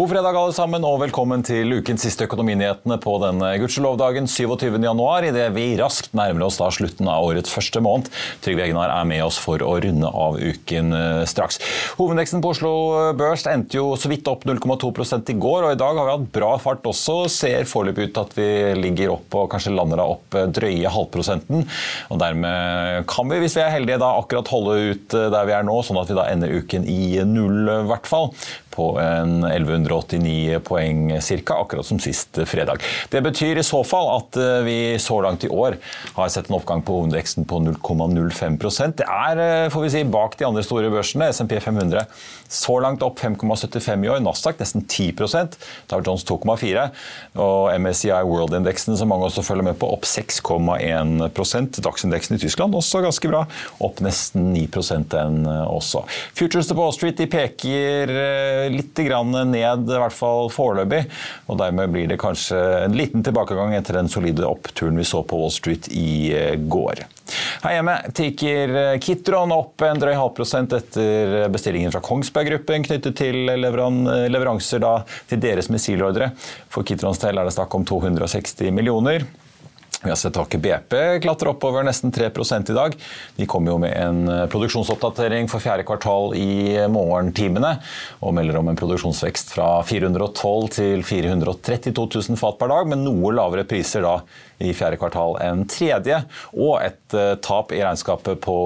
God fredag alle sammen, og velkommen til ukens siste økonominyhetene på denne gudskjelovdagen 27. januar, idet vi raskt nærmer oss da slutten av årets første måned. Trygve Egnar er med oss for å runde av uken eh, straks. Hovedveksten på Oslo Børs endte jo så vidt opp 0,2 i går, og i dag har vi hatt bra fart også. Ser foreløpig ut til at vi ligger opp og kanskje lander da opp eh, drøye halvprosenten. Og dermed kan vi, hvis vi er heldige, da akkurat holde ut eh, der vi er nå, sånn at vi da ender uken i null, i hvert fall på en 1189 poeng ca., akkurat som sist fredag. Det betyr i så fall at eh, vi så langt i år har sett en oppgang på hovedveksten på 0,05% Det er eh, får vi si, bak de andre store børsene. SMP 500 så langt opp 5,75 i år. Nasdaq nesten 10% Dow Jones 2,4 og MSCI World-indeksen, som mange også følger med på, opp 6,1% Dagsindeksen i Tyskland også ganske bra, opp nesten 9 den også. Futures på Wall Street de peker litt ned, i hvert fall foreløpig. Og dermed blir det kanskje en liten tilbakegang etter den solide oppturen vi så på Wall Street i eh, går. Her hjemme tikker eh, Kitron opp en drøy halv prosent etter bestillingen fra Kongsberg Gruppen knyttet til leveran leveranser da, til deres missilordre. For Kitrons del er det snakk om 260 millioner. Vi har sett Aker BP klatre oppover nesten 3% i dag. De kommer jo med en eh, produksjonsoppdatering for fjerde kvartal i morgentimene og melder om en produksjonsvekst fra 412 til 432 000 fat per dag, med noe lavere priser da i fjerde kvartal enn tredje, og et uh, tap i regnskapet på,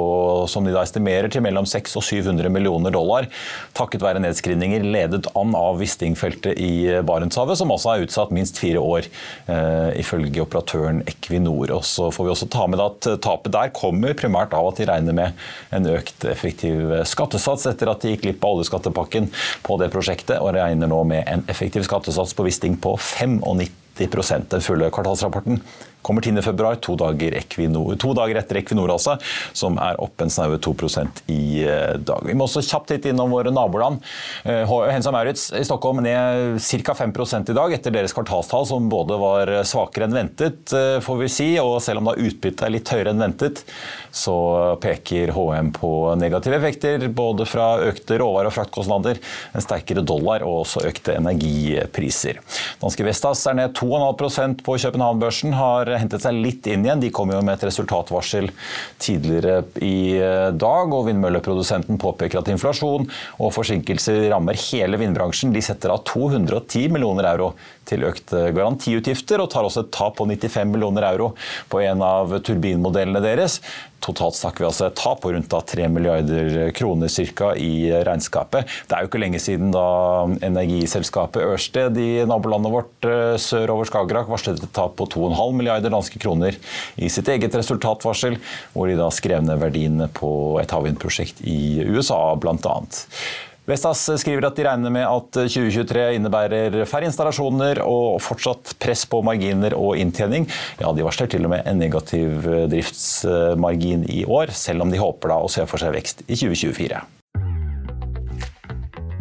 som de da estimerer til mellom 600 og 700 millioner dollar, takket være nedskrivninger ledet an av Wisting-feltet i Barentshavet, som også er utsatt minst fire år, uh, ifølge operatøren. Equinor. Og så får vi også ta med at tapet der kommer primært av at de regner med en økt effektiv skattesats etter at de gikk glipp av oljeskattepakken på det prosjektet, og regner nå med en effektiv skattesats på Wisting på 95 Den fulle kvartalsrapporten kommer 10.2, to, dager to dager etter Equinor, altså, som er opp en snaue 2% i eh, dag. Vi må også kjapt litt innom våre naboland. Hens Hensa Maurits i Stockholm ned ca. 5 i dag etter deres kvartalstall, som både var svakere enn ventet, eh, får vi si, og selv om da utbyttet er litt høyere enn ventet, så peker HM på negative effekter både fra økte råvare- og fraktkostnader, en sterkere dollar og også økte energipriser. Danske Vestas er ned 2,5% på København-børsen, har hentet seg litt inn igjen. De kom jo med et resultatvarsel tidligere i eh, dag, og vindmølleprodusenten påpeker at inflasjon og forsinkelser rammer hele vindbransjen. De setter av 210 millioner euro til økte garantiutgifter, og tar også et tap på 95 millioner euro på en av turbinmodellene deres. Totalt snakker vi altså et tap på rundt 3 milliarder kroner cirka i regnskapet. Det er jo ikke lenge siden da energiselskapet Ørsted i nabolandet vårt sør over Skagerrak varslet et tap på 2,5 milliarder danske kroner i sitt eget resultatvarsel, hvor de da skrev ned verdiene på et havvindprosjekt i USA bl.a. Vestas skriver at de regner med at 2023 innebærer færre installasjoner og fortsatt press på marginer og inntjening. Ja, De varsler til og med en negativ driftsmargin i år, selv om de håper da å se for seg vekst i 2024.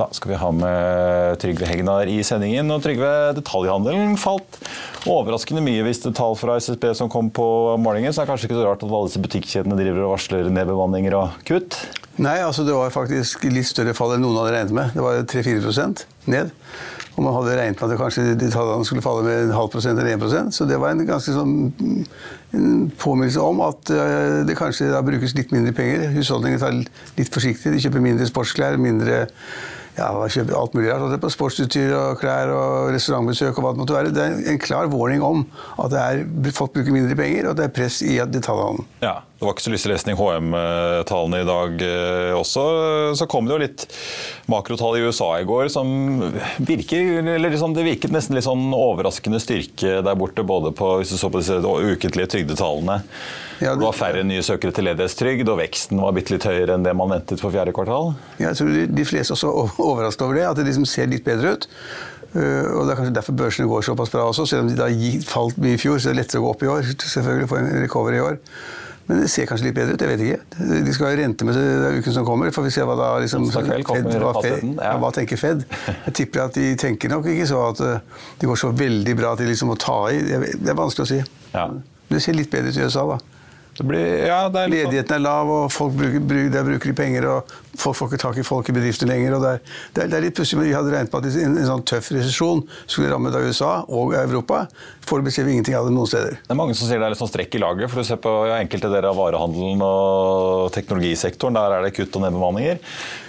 Da skal vi ha med Trygve Hegnar i sendingen. Og Trygve, detaljhandelen falt overraskende mye hvis det tall fra SSB som kom på morgenen. Så er det kanskje ikke så rart at alle disse butikkjedene driver og varsler nedbemanninger og kutt? Nei, altså det var faktisk litt større fall enn noen hadde regnet med. Det var 3-4% ned. Og man hadde regnet med at kanskje de tallene skulle falle med en halv prosent eller 1% Så det var en ganske sånn påminnelse om at eh, det kanskje da brukes litt mindre penger. Husholdningene tar litt forsiktig. De kjøper mindre sportsklær, mindre ja, kjøper alt mulig rart. På sportsutstyr og klær og restaurantbesøk og hva det måtte være. Det er en klar warning om at er, folk bruker mindre penger, og det er press i detaljhandelen. Ja, det var ikke så lystig lesning HM-tallene i dag eh, også. Så kom det jo litt makrotall i USA i går som virker eller liksom, Det virket nesten litt sånn overraskende styrke der borte, både på hvis du så på disse ukentlige trygdetallene. Ja, det, det, var færre nye søkere til ledighetstrygd, og veksten var bitte litt høyere enn det man ventet for fjerde kvartal. Jeg tror de fleste også overrasket over det, at det liksom ser litt bedre ut. Uh, og Det er kanskje derfor børsene går såpass bra også. Selv om de da falt mye i fjor, så det er lettere å gå opp i år. Selvfølgelig få en recover i år. Men det ser kanskje litt bedre ut. jeg vet ikke. De skal ha rente med uken som kommer. Får vi se hva da liksom, Fed, hva, Fed, ja. hva tenker Fed. Jeg tipper at de tenker nok ikke så at uh, det går så veldig bra til liksom, å ta i. Det er vanskelig å si. Ja. Det ser litt bedre ut i USA, da. Blir, ja, er sånn- Ledigheten er lav, og folk bruker, der bruker de penger. og Folk får ikke tak i folk i bedrifter lenger. er, det er, det er litt pussig, men vi hadde regnet på at en, en sånn tøff resesjon skulle ramme da USA og Europa. Foreløpig ser vi ingenting av det noen steder. Det er mange som sier det er litt sånn strekk i laget. for du ser på ja, Enkelte deler av varehandelen og teknologisektoren der er det kutt og nedbemanninger.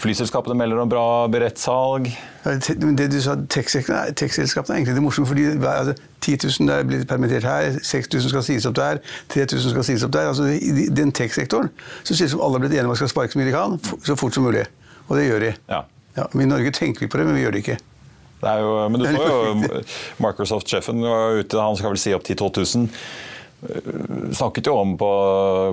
Flyselskapene melder om bra berettsalg. Det du sa, Tech-selskapene er egentlig det morsomme. fordi altså, 10 000 er blitt permittert her, 6000 skal sies opp der, 3000 skal sies opp der. altså I den tech-sektoren så ser det ut som alle har blitt enige om at man skal sparke så mye de kan, så fort som mulig. Og det gjør de. Ja. Ja, men I Norge tenker vi på det, men vi gjør det ikke. Det jo, men du så jo Microsoft-sjefen var ute, han skal vel si opp 10 000-12 000 snakket jo om på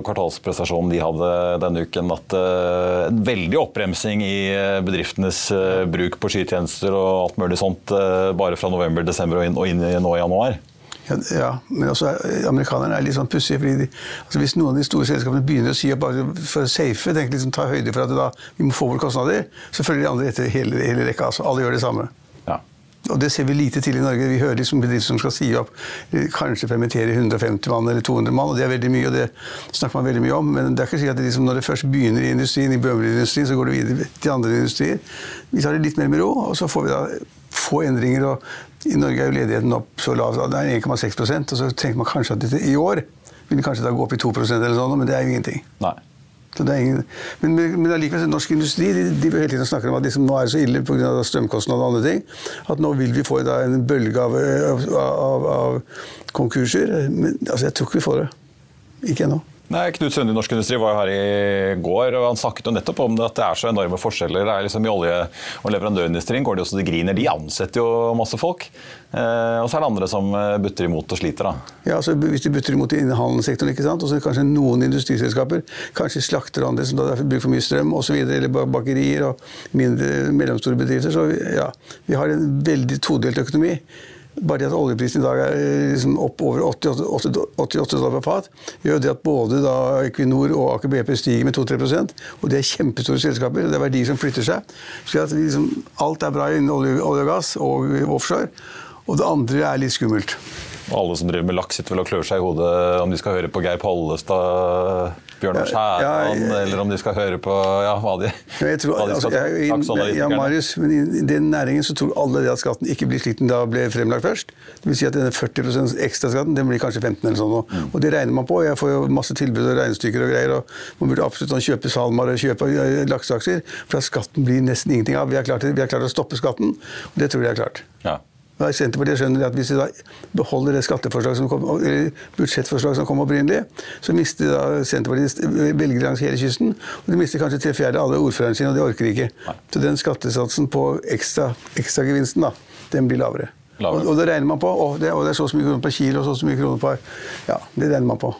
kvartalsprestasjonen de hadde denne uken, at uh, en veldig oppbremsing i eh, bedriftenes uh, bruk på skytjenester og alt mulig sånt bare fra november, desember og inn, og inn i nå i januar. Ja, men også amerikanerne er litt sånn pussige. fordi altså Hvis noen av de store selskapene begynner å si at bare for å safe, tenker liksom ta høyde for at da, vi må få bort kostnader, så følger de andre etter hele, hele rekka. altså Alle gjør det samme. Og det ser vi lite til i Norge. Vi hører liksom bedrifter som skal si opp, kanskje permittere 150 mann eller 200 mann, og det er veldig mye, og det snakker man veldig mye om. Men det er ikke sikkert at det liksom, når det først begynner i industrien, i bømmelindustrien, så går det videre til andre industrier. Vi tar det litt mer med ro, og så får vi da få endringer. og I Norge er jo ledigheten opp så lav, det er 1,6 og så tenker man kanskje at dette i år vil kanskje da gå opp i 2% eller sånn, men det er jo ingenting. Nei. Ingen, men, men allikevel, norsk industri de, de hele tiden snakker om at liksom, nå er det så ille pga. strømkostnader og andre ting, at nå vil vi få da, en bølge av, av, av, av konkurser. Men altså, jeg tror ikke vi får det. Ikke ennå. Nei, Knut Sunde i Norsk Industri var jo her i går, og han snakket jo nettopp om det, at det er så enorme forskjeller. Det er liksom I olje- og leverandørindustrien går det jo så det griner. De ansetter jo masse folk. Eh, og så er det andre som eh, butter imot og sliter. da. Ja, altså Hvis du butter imot i handelssektoren, ikke sant? og så kanskje noen industriselskaper, kanskje slakter andre som da bruker for mye strøm osv., eller bakerier og mindre mellomstore bedrifter, så ja, vi har en veldig todelt økonomi. Bare det at oljeprisen i dag er liksom opp over 88, 88 dollar per fat, gjør det at både Equinor og Aker BP stiger med 2-3% og Det er kjempestore selskaper. Det er verdier som flytter seg. Så liksom, alt er bra innen olje, olje og gass og offshore. Og det andre er litt skummelt. Og alle som driver med laks, sitter vel og klør seg i hodet om de skal høre på Geir Pollestad, Bjørnar Skjæran, ja, eller om de skal høre på ja, hva de, jeg tror, hva de skal altså, jeg, ja, Marius, men I den næringen så tror alle det at skatten ikke blir slik den da ble fremlagt først. Det vil si at denne 40% ekstraskatten den blir kanskje 15 eller sånn. Mm. Og det regner man på. Jeg får jo masse tilbud og regnestykker og greier. og Man burde absolutt sånn kjøpe SalMar og kjøpe lakseaksjer, for at skatten blir nesten ingenting av. Vi har klart, vi har klart å stoppe skatten, og det tror jeg er klart. Ja. Da er Senterpartiet skjønner at Hvis de da beholder det skatteforslaget som kom, eller budsjettforslaget som kom opprinnelig, så mister da Senterpartiet velgere langs hele kysten. Og de mister kanskje tre fjerde av alle ordførerne sine, og de orker ikke. Så den skattesatsen på ekstragevinsten, ekstra da, den blir lavere. lavere. Og, og, det regner man på. Og det, og det, er så mye kroner per kilo og så mye kroner per Ja, det regner man på.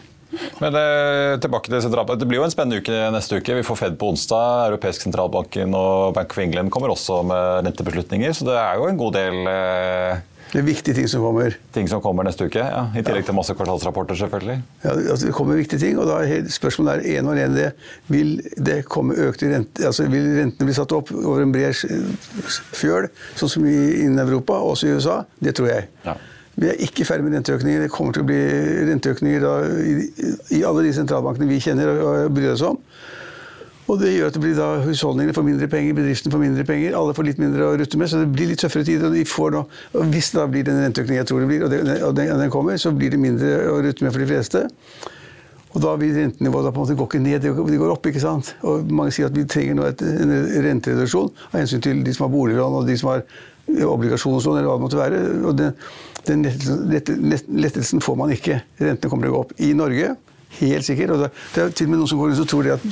Men eh, tilbake til sentralbank. Det blir jo en spennende uke neste uke. Vi får Fed på onsdag. Europeisk sentralbanken og Bank of England kommer også med rentebeslutninger. Så det er jo en god del eh, det er viktige ting som kommer. Ting som kommer neste uke, ja. I tillegg til masse kvartalsrapporter, selvfølgelig. Ja, altså Det kommer viktige ting, og da er spørsmålet er en og en det. Vil det komme økte rente, altså vil rentene bli satt opp over en bred fjøl, sånn som innen Europa, også i USA? Det tror jeg. Ja. Vi er ikke ferdig med renteøkninger. Det kommer til å bli renteøkninger da, i, i, alle de sentralbankene vi kjenner og bryr oss om. Og det gjør at det blir da husholdningene får mindre penger, bedriftene får mindre penger, alle får litt mindre å rutte med, så det blir litt tøffere tider. Og, de får nå, og hvis det da blir den renteøkningen jeg tror det blir, og, det, og den, den, kommer, så blir det mindre å rutte med for de fleste. Og da vil rentenivået på en måte gå ikke ned, det går opp. ikke sant? Og Mange sier at vi trenger nå et, en rentereduksjon av hensyn til de som har boliglån og de som har obligasjonslån, eller hva det måtte være. Og den, den lettelsen får man ikke. Rentene kommer til å gå opp i Norge. Helt sikkert. Og det, er til og med noen som går rundt og tror det at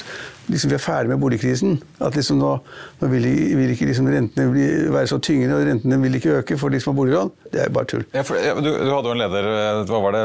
liksom vi er ferdig med boligkrisen. At liksom nå, nå vil, vil, ikke liksom rentene bli, være så tyngende, og rentene vil ikke øke for de som har boliglån. Det er bare tull. Ja, for, ja, du, du, hadde jo en leder hva var det,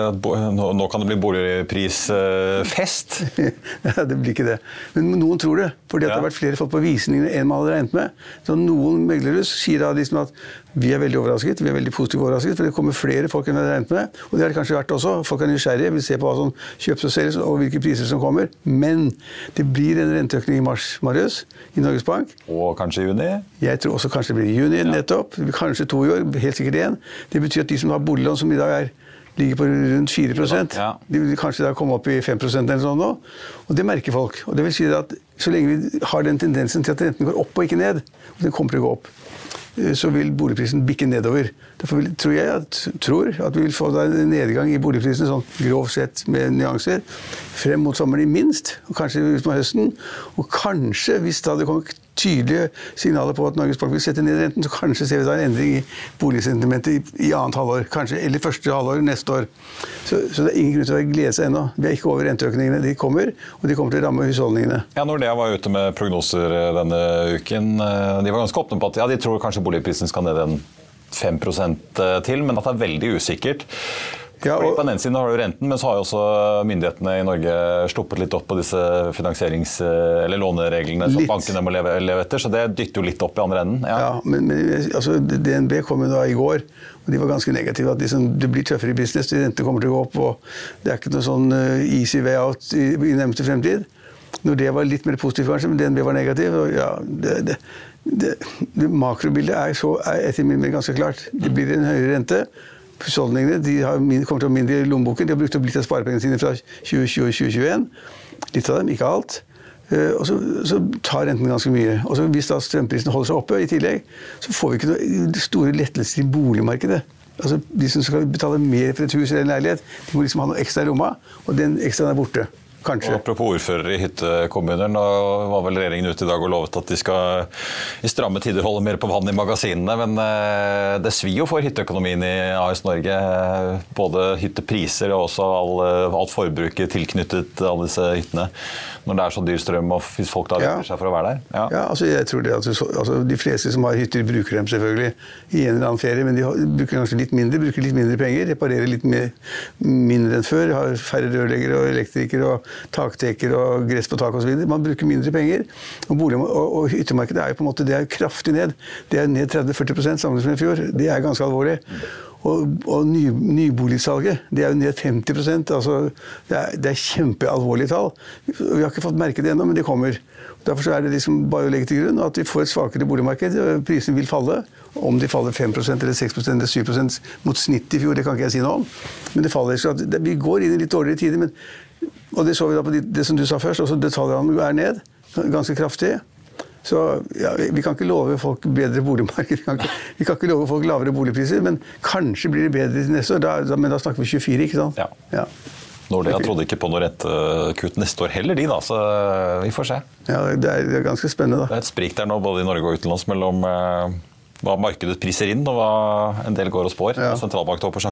nå, nå kan det bli boligprisfest? ja, det blir ikke det. Men noen tror det. Fordi det har vært flere folk på visningene enn man hadde regnet med. Så noen meglerhus sier da liksom at vi er veldig overrasket, vi er veldig positivt overrasket, for det kommer flere folk enn vi hadde regnet med. Og det har det kanskje vært også. Folk er nysgjerrige, vil se på hva som kjøpes og selges, og hvilke priser som kommer. Men det blir en renteøkning i mars, Marius, i Norges Bank. Og kanskje i juni? Jeg tror også kanskje det blir i juni, ja. nettopp. Kanskje to i år, helt sikkert én. Det betyr at de som har boliglån som i dag er ligger på rundt 4 ja. De vil kanskje da komme opp i 5 eller sånn nå. Og det merker folk. Og det vil si at så lenge vi har den tendensen til at renten går opp og ikke ned, og den kommer til å gå opp, så vil boligprisen bikke nedover. Derfor vil, tror jeg at, tror at vi vil få en nedgang i boligprisene sånn grovt sett med nyanser frem mot sommeren i minst, og kanskje utover høsten. Og kanskje, hvis det hadde kommet tydelige signaler på at Norges Bank vil sette ned renten, så kanskje ser vi da en endring i boligsentimentet i, i annet halvår. Kanskje, eller første halvår neste år. Så, så, det er ingen grunn til å glede seg ennå. Vi er ikke over renteøkningene. De kommer, og de kommer til å ramme husholdningene. Ja, Nordea var ute med prognoser eh, denne uken. Eh, de var ganske åpne på at ja, de tror kanskje boligprisen skal ned en 5 eh, til, men at det er veldig usikkert. Ja, og... På den ene siden har du renten, men så har jo også myndighetene i Norge sluppet litt opp på disse finansierings- eller lånereglene litt. som bankene må leve, leve, etter, så det dytter jo litt opp i andre enden. Ja, ja men, men altså, DNB kom jo da i går, og de var ganske negative. at liksom, Det blir tøffere i business, rentene kommer til å gå opp, og det er ikke noe sånn uh, easy way out i, i nærmeste fremtid. Det var litt mer positivt, kanskje, men DNB var negativ. og ja, det, det, det, det makrobildet er, så, er etter min mening ganske klart. Det blir en høyere rente husholdningene de har, kommer til å ha mindre i lommeboken. De har brukt opp litt av sparepengene sine fra 2020 og 2021. Litt av dem, ikke alt. Uh, og så, så, tar renten ganske mye. Og så Hvis da strømprisene holder seg oppe i tillegg, så får vi ikke noe store lettelser i boligmarkedet. Altså, De som skal betale mer for et hus eller en leilighet, de må liksom ha noe ekstra i lomma, og den ekstraen er borte. Kanskje. Apropos ordfører i hyttekommuner. Nå var vel regjeringen ute i dag og lovet at de skal i stramme tider holde mer på vann i magasinene. Men eh, det svir jo for hytteøkonomien i AS Norge. Både hyttepriser og også all, eh, alt forbruket tilknyttet alle disse hyttene. Når det er så dyr strøm og hvis folk da venter ja. seg for å være der. Ja, ja altså jeg tror det. at altså, de fleste som har hytter, bruker dem selvfølgelig i en eller annen ferie. Men de bruker kanskje litt mindre, bruker litt mindre penger. Reparerer litt mer, mindre enn før. Har færre rørleggere og elektrikere. og takteker og gress på tak osv. Man bruker mindre penger. Og, bolig, og, og hyttemarkedet er jo på en måte det er kraftig ned. Det er ned 30-40 sammenlignet med i fjor. Det er ganske alvorlig. Og, og ny, nyboligsalget det er jo ned 50% altså, det, er, det er kjempealvorlige tall. Vi har ikke fått merke det ennå, men det kommer. Derfor er det liksom bare å legge til grunn at vi får et svakere boligmarked. Prisene vil falle. Om de faller 5% eller 6% eller 7% mot snittet i fjor, det kan ikke jeg si noe om. Men det faller. Så vi går inn i litt dårligere tider. men og det så vi da på det, det som du sa først, også detaljhandelen er ned ganske kraftig. Så ja, Vi kan ikke love folk bedre boligmarked, vi kan, ikke, vi kan ikke love folk lavere boligpriser, men kanskje blir det bedre til neste år. Da, men da snakker vi 24, ikke sant? Ja. ja. Nordea trodde ikke på noe rentekutt neste år heller, de da, så vi får se. Ja, Det er, det er ganske spennende. da. Det er et sprik der nå, både i Norge og utenlands, mellom eh, hva markedet priser inn, og hva en del går og spår. Ja. Sentralbanktopper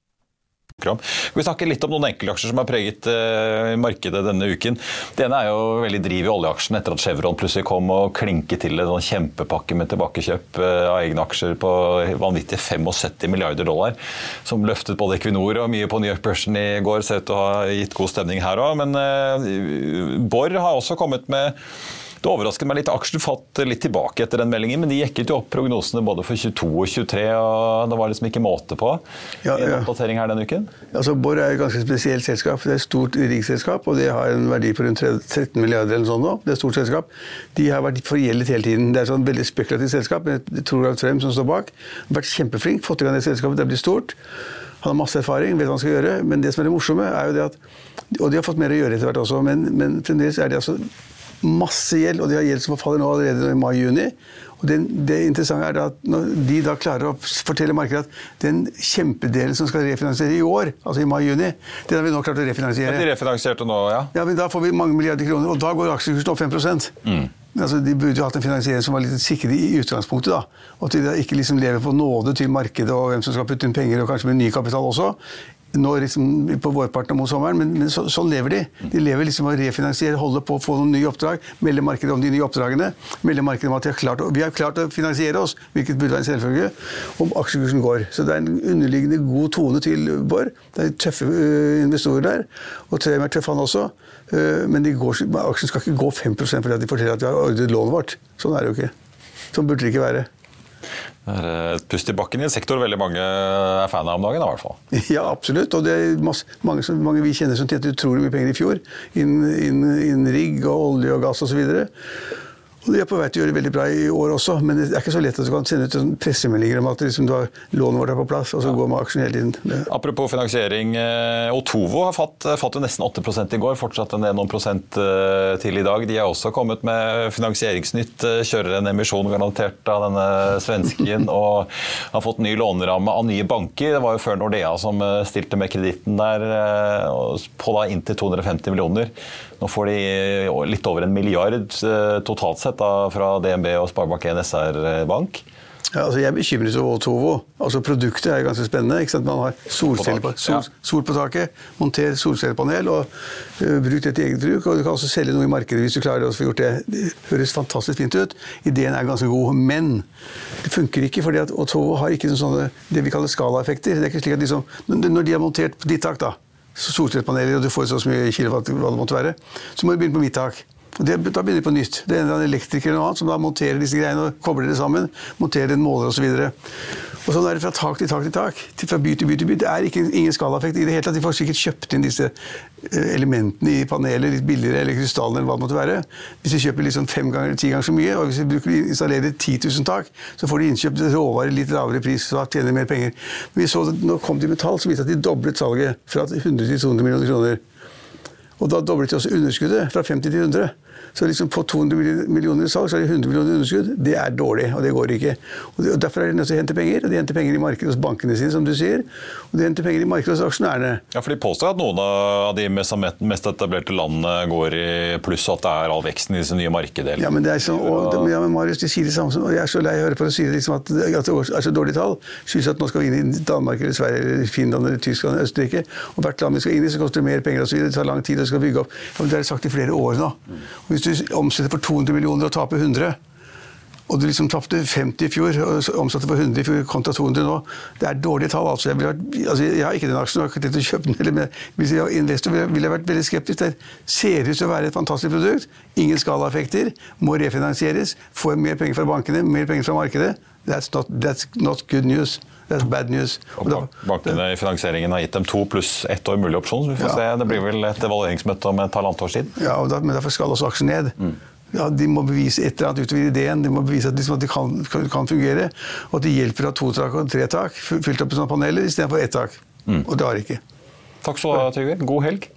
Vi snakker litt om noen enkeltaksjer som har preget uh, markedet denne uken. Det ene er jo veldig driv i oljeaksjen etter at Chevron plutselig kom og klinket til en sånn kjempepakke med tilbakekjøp uh, av egne aksjer på vanvittige 75 milliarder dollar, som løftet både Equinor og mye på New York-børsen i går. Ser ut til å ha gitt god stemning her òg. Men uh, Borr har også kommet med det overrasket meg litt. Aksjen falt litt tilbake etter den meldingen, men de jekket jo opp prognosene både for 22 og 23, og det var liksom ikke måte på Ja, i en oppdatering her denne uken. Altså, Borr er et ganske spesielt selskap. Det er et stort riksselskap, og det har en verdi på rundt 13 milliarder eller sånn nå. Det er et stort selskap. De har vært forgjeldet hele tiden. Det er et sånn veldig spekulativt selskap, men jeg tror det er Frem som står bak. Har vært kjempeflink, fått i gang det selskapet, det blitt stort. Han har masse erfaring, vet hva han skal gjøre, men det som er det morsomme, er jo det at Og de har fått mer å gjøre etter hvert også, men, men fremdeles er de altså masse gjeld, og de har gjeld som forfaller nå allerede i mai-juni. Og det, det interessante er da at når de da klarer å fortelle markedet at den kjempedelen som skal refinansiere i år, altså i mai-juni, den har vi nå klart å refinansiere. Ja, De refinansierte nå, ja. Ja, men Da får vi mange milliarder kroner, og da går aksjekursen opp 5 mm. Altså, De burde jo hatt en finansiering som var litt sikre i utgangspunktet. da, Og at de da ikke liksom lever på nåde til markedet og hvem som skal putte inn penger, og kanskje med ny kapital også. Nå liksom på vårparten og mot sommeren, men, men så, sånn lever de. De lever liksom å refinansiere, holde på å få noen nye oppdrag, melde markedet om de nye oppdragene, melde markedet om at de har klart, vi har klart å finansiere oss, hvilket burde være en selvfølge, om aksjekursen går. Så det er en underliggende god tone til Borr. Det er tøffe øh, investorer der, og Trem er tøff han også. Øh, men aksjen skal ikke gå 5% fordi de forteller at de har ordret lånet vårt. Sånn er det jo ikke. Sånn burde det ikke være. Er et pust i bakken i en sektor veldig mange er fan av om dagen. i hvert fall. Ja, absolutt. Og det er masse, mange, som, mange vi kjenner som tjente utrolig mye penger i fjor. Innen in, in rigg og olje og gass osv. Og de er på vei til å gjøre det veldig bra i år også, men det er ikke så lett at du kan sende ut sånn pressemeldinger om at liksom, du har lånet vårt er på plass, og så går man aksjen hele tiden. Ja. Apropos finansiering. eh, Otovo har fatt, fatt jo nesten 8% i går, fortsatt en del noen prosent eh, til i dag. De har også kommet med finansieringsnytt, eh, kjører en emisjon garantert av denne svensken og har fått ny låneramme av nye banker. Det var jo før Nordea som eh, stilte med kreditten der eh, på da inntil 250 millioner. Nå får de eh, litt over en milliard eh, totalt sett da, fra DNB og Sparebank1 SR Bank. Ja, altså jeg er bekymret over Otovo. Altså Produktet er ganske spennende. Man har solceller på, sol, sol på taket, monter solcellepanel og uh, bruk det til eget bruk. Og du kan også selge noe i markedet hvis du klarer å få gjort det. Det høres fantastisk fint ut. Ideen er ganske god, men det funker ikke. fordi at Otovo har ikke sånne, det vi kaller skalaeffekter. Det er ikke slik at liksom, Når de har montert på ditt tak, da, solcellepaneler, og du får så mye kilowatt, hva det måtte være, så må du begynne på mitt tak. Det, Da begynner vi på nytt. Det er en elektriker eller noe annet som da monterer disse greiene og kobler det sammen. Monterer en måler osv. Og sånn er det fra tak til tak til tak. Fra by til by til by. Det er ikke, ingen skalaeffekt i det hele tatt. De får sikkert kjøpt inn disse eh, elementene i panelet litt billigere, eller krystallene eller hva det måtte være. Hvis de kjøper liksom fem ganger eller ti ganger så mye, og hvis de bruker, installerer 10 000 tak, så får de innkjøpt råvarer litt lavere pris, så tjener de mer penger. Men vi så nå kom de med tall som viste at de doblet salget fra 100 til 200 millioner kroner. Og da doblet også underskuddet fra 50 til 100. Så liksom på 200 millioner i salg, så er det 100 millioner i underskudd. Det er dårlig, og det går ikke. Og Derfor er de nødt til å hente penger. og De henter penger i markedet hos bankene sine, som du sier. Og de henter penger i markedet hos aksjonærene. Ja, for De påstår at noen av de mest etablerte landene går i pluss, og at det er all veksten i disse nye markedene. Ja, men det er sånn, og, ja, men Marius, de sier det samme som, og Jeg er så lei av å høre på å si liksom at, at det er så dårlige tall. Skyldes at nå skal vi inn i Danmark eller Sverige eller Finland eller Tyskland eller Østerrike. Og hvert land vi skal inn i, så koster det mer penger osv. Det tar lang tid å skal bygge opp. Ja, men Det er sagt i flere år nå. Og hvis du omsetter for 200 millioner og taper 100 og du liksom tapte 50 i fjor og omsatte for 100 i fjor kontra 200 nå. Det er dårlige tall. altså. Jeg, vært, altså, jeg har ikke den aksjen, jeg har ikke å kjøpe den. men Hvis jeg var investor ville jeg vært veldig skeptisk. Det ser ut til å være et fantastisk produkt. Ingen skalaeffekter. Må refinansieres. Får mer penger fra bankene, mer penger fra markedet. That's not, that's not good news. That's bad news. Og bankene i finansieringen har gitt dem to pluss ett år mulig opsjon. så vi får ja. se. Det blir vel et evalueringsmøte om et halvannet års tid. Ja, men derfor skal også aksjen ned. Mm ja, de må bevise et eller annet utover ideen. De må bevise at, liksom, at det kan, kan, fungere. Og at det hjelper å ha to tak og tre tak fylt opp i sånne paneler istedenfor ett tak. Mm. Og det har det ikke. Takk skal du ha, Trygve. God helg.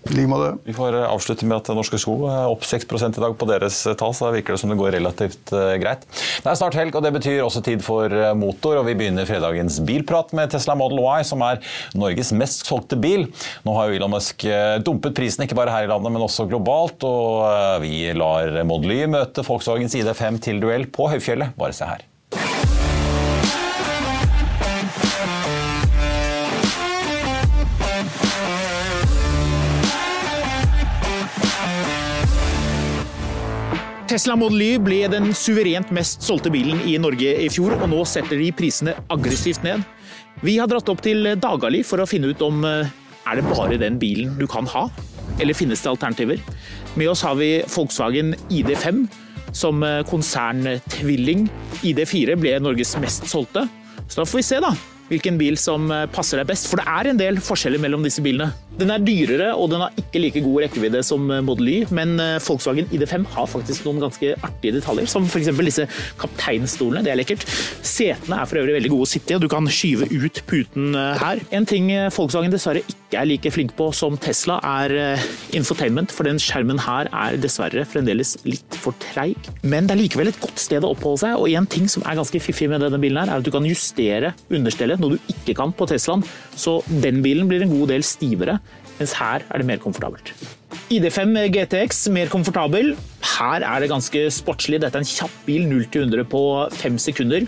Vi får eh, avslutte med at Norske Sko er opp 6 i dag på deres eh, tall, så da virker det som det går relativt greit. Det er snart helg, og det betyr også tid for motor. og Vi begynner fredagens bilprat med Tesla Model Y, som er Norges mest solgte bil. Nå har jo Elon Musk dumpet prisen, ikke bare her i landet, men også globalt. Og vi lar Model Y møte Volkswagens ID5 til duell på høyfjellet. Bare se her. Tesla Model Y ble den suverent mest solgte bilen i Norge i fjor, og nå setter de prisene aggressivt ned. Vi har dratt opp til Dagali for å finne ut om eh, er det bare den bilen du kan ha, eller finnes det alternativer. Med oss har vi Volkswagen ID5, som eh, konserntvilling. ID4 ble Norges mest solgte. Så da får vi se, da hvilken bil som eh, passer deg best. For det er en del forskjeller mellom disse bilene. Den er dyrere og den har ikke like god rekkevidde som eh, Model Y, men eh, Volkswagen ID5 har faktisk noen ganske artige detaljer, som f.eks. disse kapteinstolene. Det er lekkert. Setene er for øvrig veldig gode å sitte i, og du kan skyve ut puten her. En ting Volkswagen dessverre ikke er like flink på som Tesla, er infotainment, for den skjermen her er dessverre fremdeles litt for treig. Men det er likevel et godt sted å oppholde seg, og en ting som er ganske fiffig med denne bilen her, er at du kan justere understellet noe du ikke kan på Teslaen. Så den bilen blir en god del stivere, mens her er det mer komfortabelt. ID5 GTX mer komfortabel. Her er det ganske sportslig. Dette er en kjapp bil, 0-100 på 5 sekunder.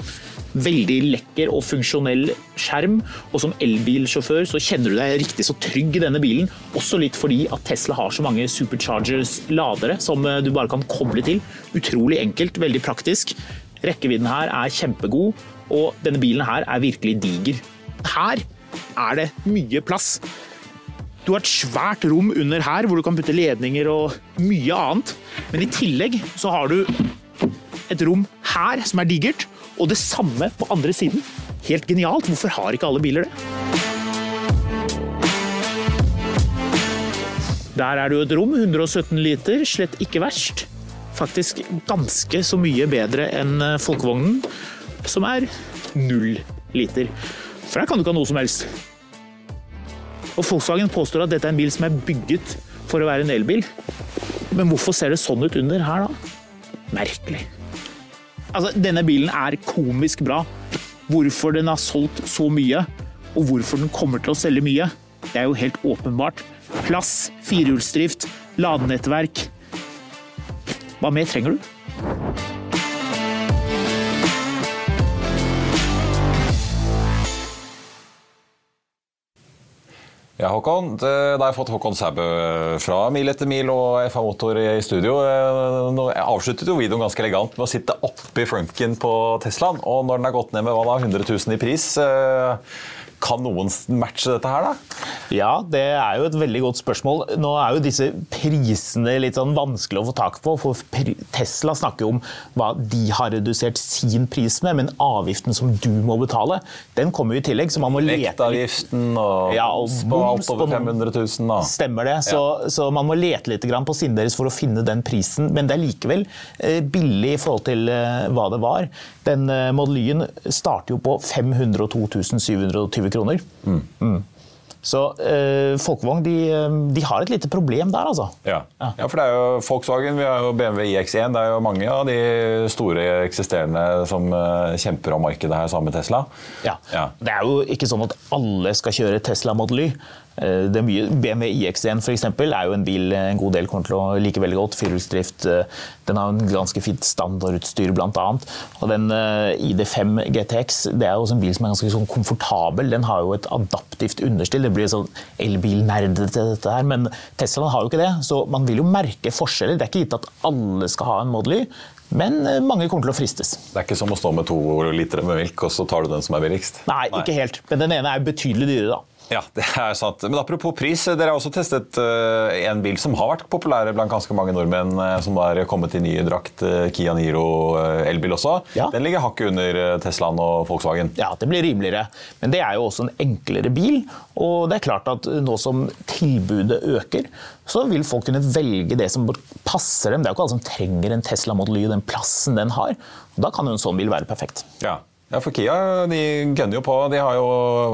Veldig lekker og funksjonell skjerm. Og som elbilsjåfør så kjenner du deg riktig så trygg i denne bilen. Også litt fordi at Tesla har så mange superchargers-ladere som du bare kan koble til. Utrolig enkelt, veldig praktisk. Rekkevidden her er kjempegod, og denne bilen her er virkelig diger. Her er det mye plass. Du har et svært rom under her hvor du kan putte ledninger og mye annet. Men i tillegg så har du et rom her som er digert, og det samme på andre siden. Helt genialt. Hvorfor har ikke alle biler det? Der er det jo et rom, 117 liter, slett ikke verst. Faktisk ganske så mye bedre enn folkevognen som er null liter. For der kan du ikke ha noe som helst. Og Volkswagen påstår at dette er en bil som er bygget for å være en elbil. Men hvorfor ser det sånn ut under her, da? Merkelig. Altså, denne bilen er komisk bra. Hvorfor den har solgt så mye, og hvorfor den kommer til å selge mye, det er jo helt åpenbart. Plass, firehjulsdrift, ladenettverk. Hva mer trenger du? Ja, Håkon. Da har jeg fått Håkon Sæbø fra Mil etter mil og FA Motor i studio. Nå avsluttet jo videoen ganske elegant med å sitte oppi frunken på Teslaen. Og når den har gått ned med hva da, 100 000 i pris, eh, Kan noen matche dette her, da? Ja, det er jo et veldig godt spørsmål. Nå er jo disse prisene litt sånn vanskelig å få tak på. For Tesla snakker jo om hva de har redusert sin pris med, men avgiften som du må betale, den kommer jo i tillegg. Så man må lete. Vektavgiften og, Ja, og på alt over 500 000. Da. Stemmer det. Så, så man må lete litt grann på siden deres for å finne den prisen. Men det er likevel eh, billig i forhold til eh, hva det var. Den eh, Model Y-en starter jo på 502 720 kroner. Mm. Så eh, Folkevogn de, eh, de har et lite problem der, altså. Ja. ja, for det er jo Volkswagen, vi har jo BMW iX1. Det er jo mange av de store eksisterende som eh, kjemper om markedet her sammen med Tesla. Ja. Ja. Det er jo ikke sånn at alle skal kjøre Tesla Model Y. Eh, Det er mye, BMW iX1 for eksempel, er jo en bil en god del kommer til å like veldig godt. Firehjulsdrift. eh, Den har en ganske fint standardutstyr bl.a. Og den eh, ID5 GTX det er også en bil som er ganske sånn komfortabel. Den har jo et adaptivt understill. Det blir sånn elbilnerdete dette her, men Teslaen har jo ikke det. Så man vil jo merke forskjeller. Det er ikke gitt at alle skal ha en Model Y. Men eh, mange kommer til å fristes. Det er ikke som å stå med to liter med melk, og så tar du den som er billigst. Nei, ikke helt. Men den ene er betydelig dyrere, da. Ja, det er sant. Men apropos pris, dere har også testet eh, en bil som har vært populær blant ganske mange nordmenn, eh, som har kommet i ny drakt, eh, Kia Niro elbil også. Ja. Den ligger hakket under Teslaen og Volkswagen. Ja, det blir rimeligere. Men det er jo også en enklere bil. Og det er klart at nå som tilbudet øker, så vil folk kunne velge det som passer dem. Det er jo ikke alle som trenger en Tesla Model Y, den plassen den har. Da kan jo en sånn bil være perfekt. Ja. Ja, for Kia de gønner jo på. De har jo,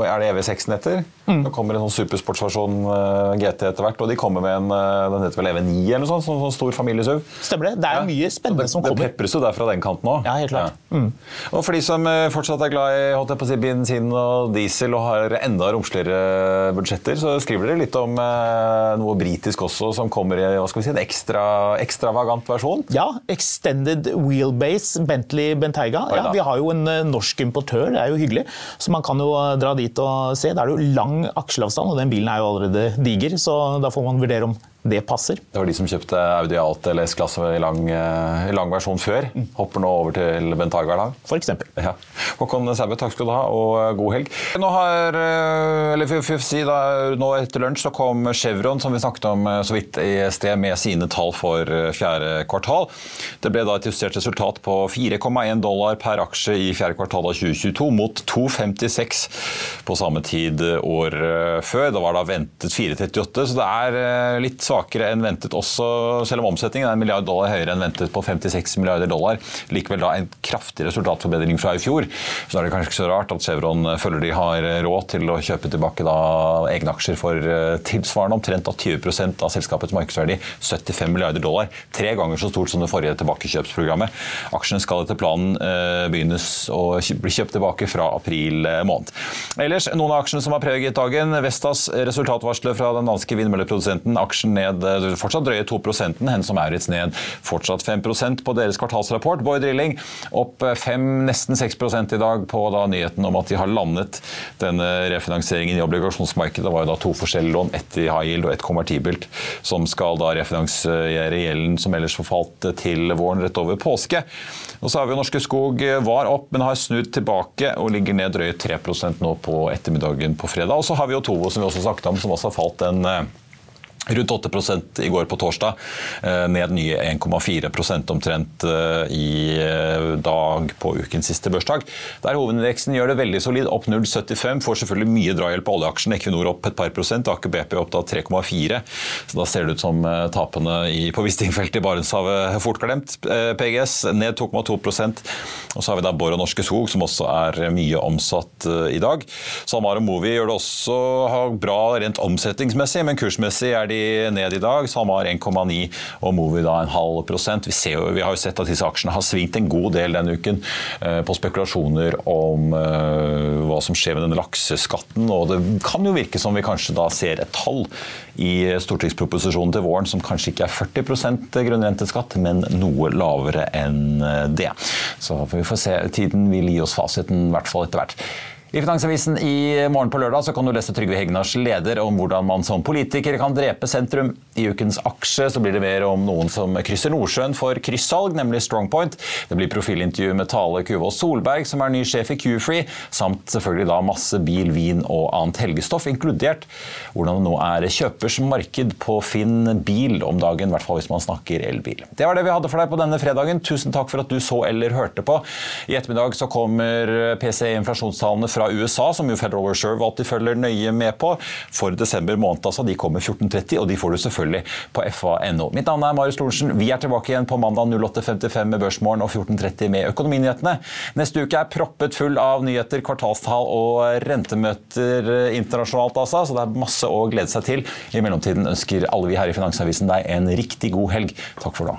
Er det EV6-en heter? Mm. Det kommer en sånn supersportsversjon uh, GT etter hvert, og de kommer med en uh, den heter vel EV9 eller noe sånt, sånn, sånn stor familiesuv. Stemmer det? Det er Ja. mye spennende det, som Det kommer. pepres jo der fra den kanten òg. Ja, helt klart. Mm. Og for de som eh, fortsatt er glad i holdt jeg på å si, bensin og diesel og har enda romsligere budsjetter, så skriver dere litt om uh, noe britisk også som kommer i hva skal vi si, en ekstra, ekstravagant versjon. Ja, Extended Wheelbase Bentley Bentayga. Ja, vi har jo en eh, norsk importør, det er jo hyggelig. Så man kan jo eh, dra dit og se. Da er det jo lang aksjeavstand, og den bilen er jo allerede diger, så da får man vurdere om det passer. Det var de som kjøpte Audi Alt eller S-klasse i, lang, eh, i lang versjon før. Hopper nå over til Bent i da? For eksempel. Ja. Håkon Sæbø, takk skal du ha, og eh, god helg. Nå har, eh, eller for, for å si da, nå etter lunsj så kom Chevron, som vi snakket om så vidt i sted, med sine tall for fjerde kvartal. Det ble da et justert resultat på 4,1 dollar per aksje i fjerde kvartal av 2022, mot 2,56 på samme tid år før. Det var da ventet 4,38, så det er litt litt svakere enn ventet også, selv om omsetningen er en milliard dollar høyere enn ventet på 56 milliarder dollar. Likevel da en kraftig resultatforbedring fra i fjor. Så da er det kanskje ikke så rart at Chevron føler de har råd til å kjøpe tilbake da egne aksjer for eh, tilsvarende omtrent av 20 av selskapets markedsverdi, 75 milliarder dollar. Tre ganger så stort som det forrige tilbakekjøpsprogrammet. Aksjene skal etter planen eh, begynnes å bli kjøpt tilbake fra april eh, måned. Ellers, noen av aksjene som har preget dagen. Vestas resultatvarsler fra den danske vindmølleprodusenten. Aksjen ned eh, fortsatt drøye 2 hen som Maurits ned fortsatt 5% på deres kvartalsrapport. Boy Drilling opp 5, nesten 6 i dag på da nyheten om at de har landet denne refinansieringen i obligasjonsmarkedet. Det var jo da to forskjellige lån, ett i high yield og ett konvertibelt, som skal da refinansiere gjelden som ellers forfalt til våren rett over påske. Og så har vi Norske Skog var opp, men har snudd tilbake og ligger ned drøye 3% nå på ettermiddagen på fredag. Og så har vi jo Tovo, som vi også snakket om, som også har falt en eh, Rundt 8 i går på torsdag, eh, ned nye 1,4 omtrent eh, i eh, dag på ukens siste børsdag. Der hovedindeksen gjør det veldig solid, opp 0,75. Får selvfølgelig mye drahjelp av oljeaksjen. Equinor opp et par prosent, Aker BP opp da 3,4. Så da ser det ut som tapene på Wisting-feltet i Barentshavet fort glemt. PGS ned 2,2 Og så har vi da Borr og Norske Skog, som også er mye omsatt i dag. SalMar og Movi gjør det også bra rent omsetningsmessig, men kursmessig er de ned i dag. SalMar 1,9 og Movi da en halv prosent. Vi, ser vi har jo sett at disse aksjene har svingt en god del denne uken eh, på spekulasjoner om eh, hva som skjer med den lakseskatten. Og det kan jo virke som vi kanskje da ser et tall i stortingsproposisjonen til våren som kanskje ikke er 40% grunnrenteskatt, men noe lavere enn det. Så vi får se. Tiden vil gi oss fasiten, i hvert fall etter hvert. I Finansavisen i morgen på lørdag så kan du lese Trygve Hegnars leder om hvordan man som politiker kan drepe sentrum. I ukens aksje så blir det mer om noen som krysser Nordsjøen for kryssalg, nemlig Strongpoint. Det blir profilintervju med Tale Kuvås Solberg, som er ny sjef i Q-Free, samt selvfølgelig da masse bil, vin og annet helgestoff, inkludert hvordan det nå er kjøpers marked på Finn bil om dagen, i hvert fall hvis man snakker elbil. Det var det vi hadde for deg på denne fredagen. Tusen takk for at du så eller hørte på. I ettermiddag så kommer PC-inflasjonstallene fra fra USA, som jo Federal Reserve alltid følger nøye med på, for desember måned. altså. De kommer 14.30, og de får du selvfølgelig på fa.no. Mitt navn er Marius Lorentzen. Vi er tilbake igjen på mandag 08.55 med Børsmorgen og 14.30 med Økonominyhetene. Neste uke er proppet full av nyheter, kvartalstall og rentemøter internasjonalt, altså. Så det er masse å glede seg til. I mellomtiden ønsker alle vi her i Finansavisen deg en riktig god helg. Takk for nå.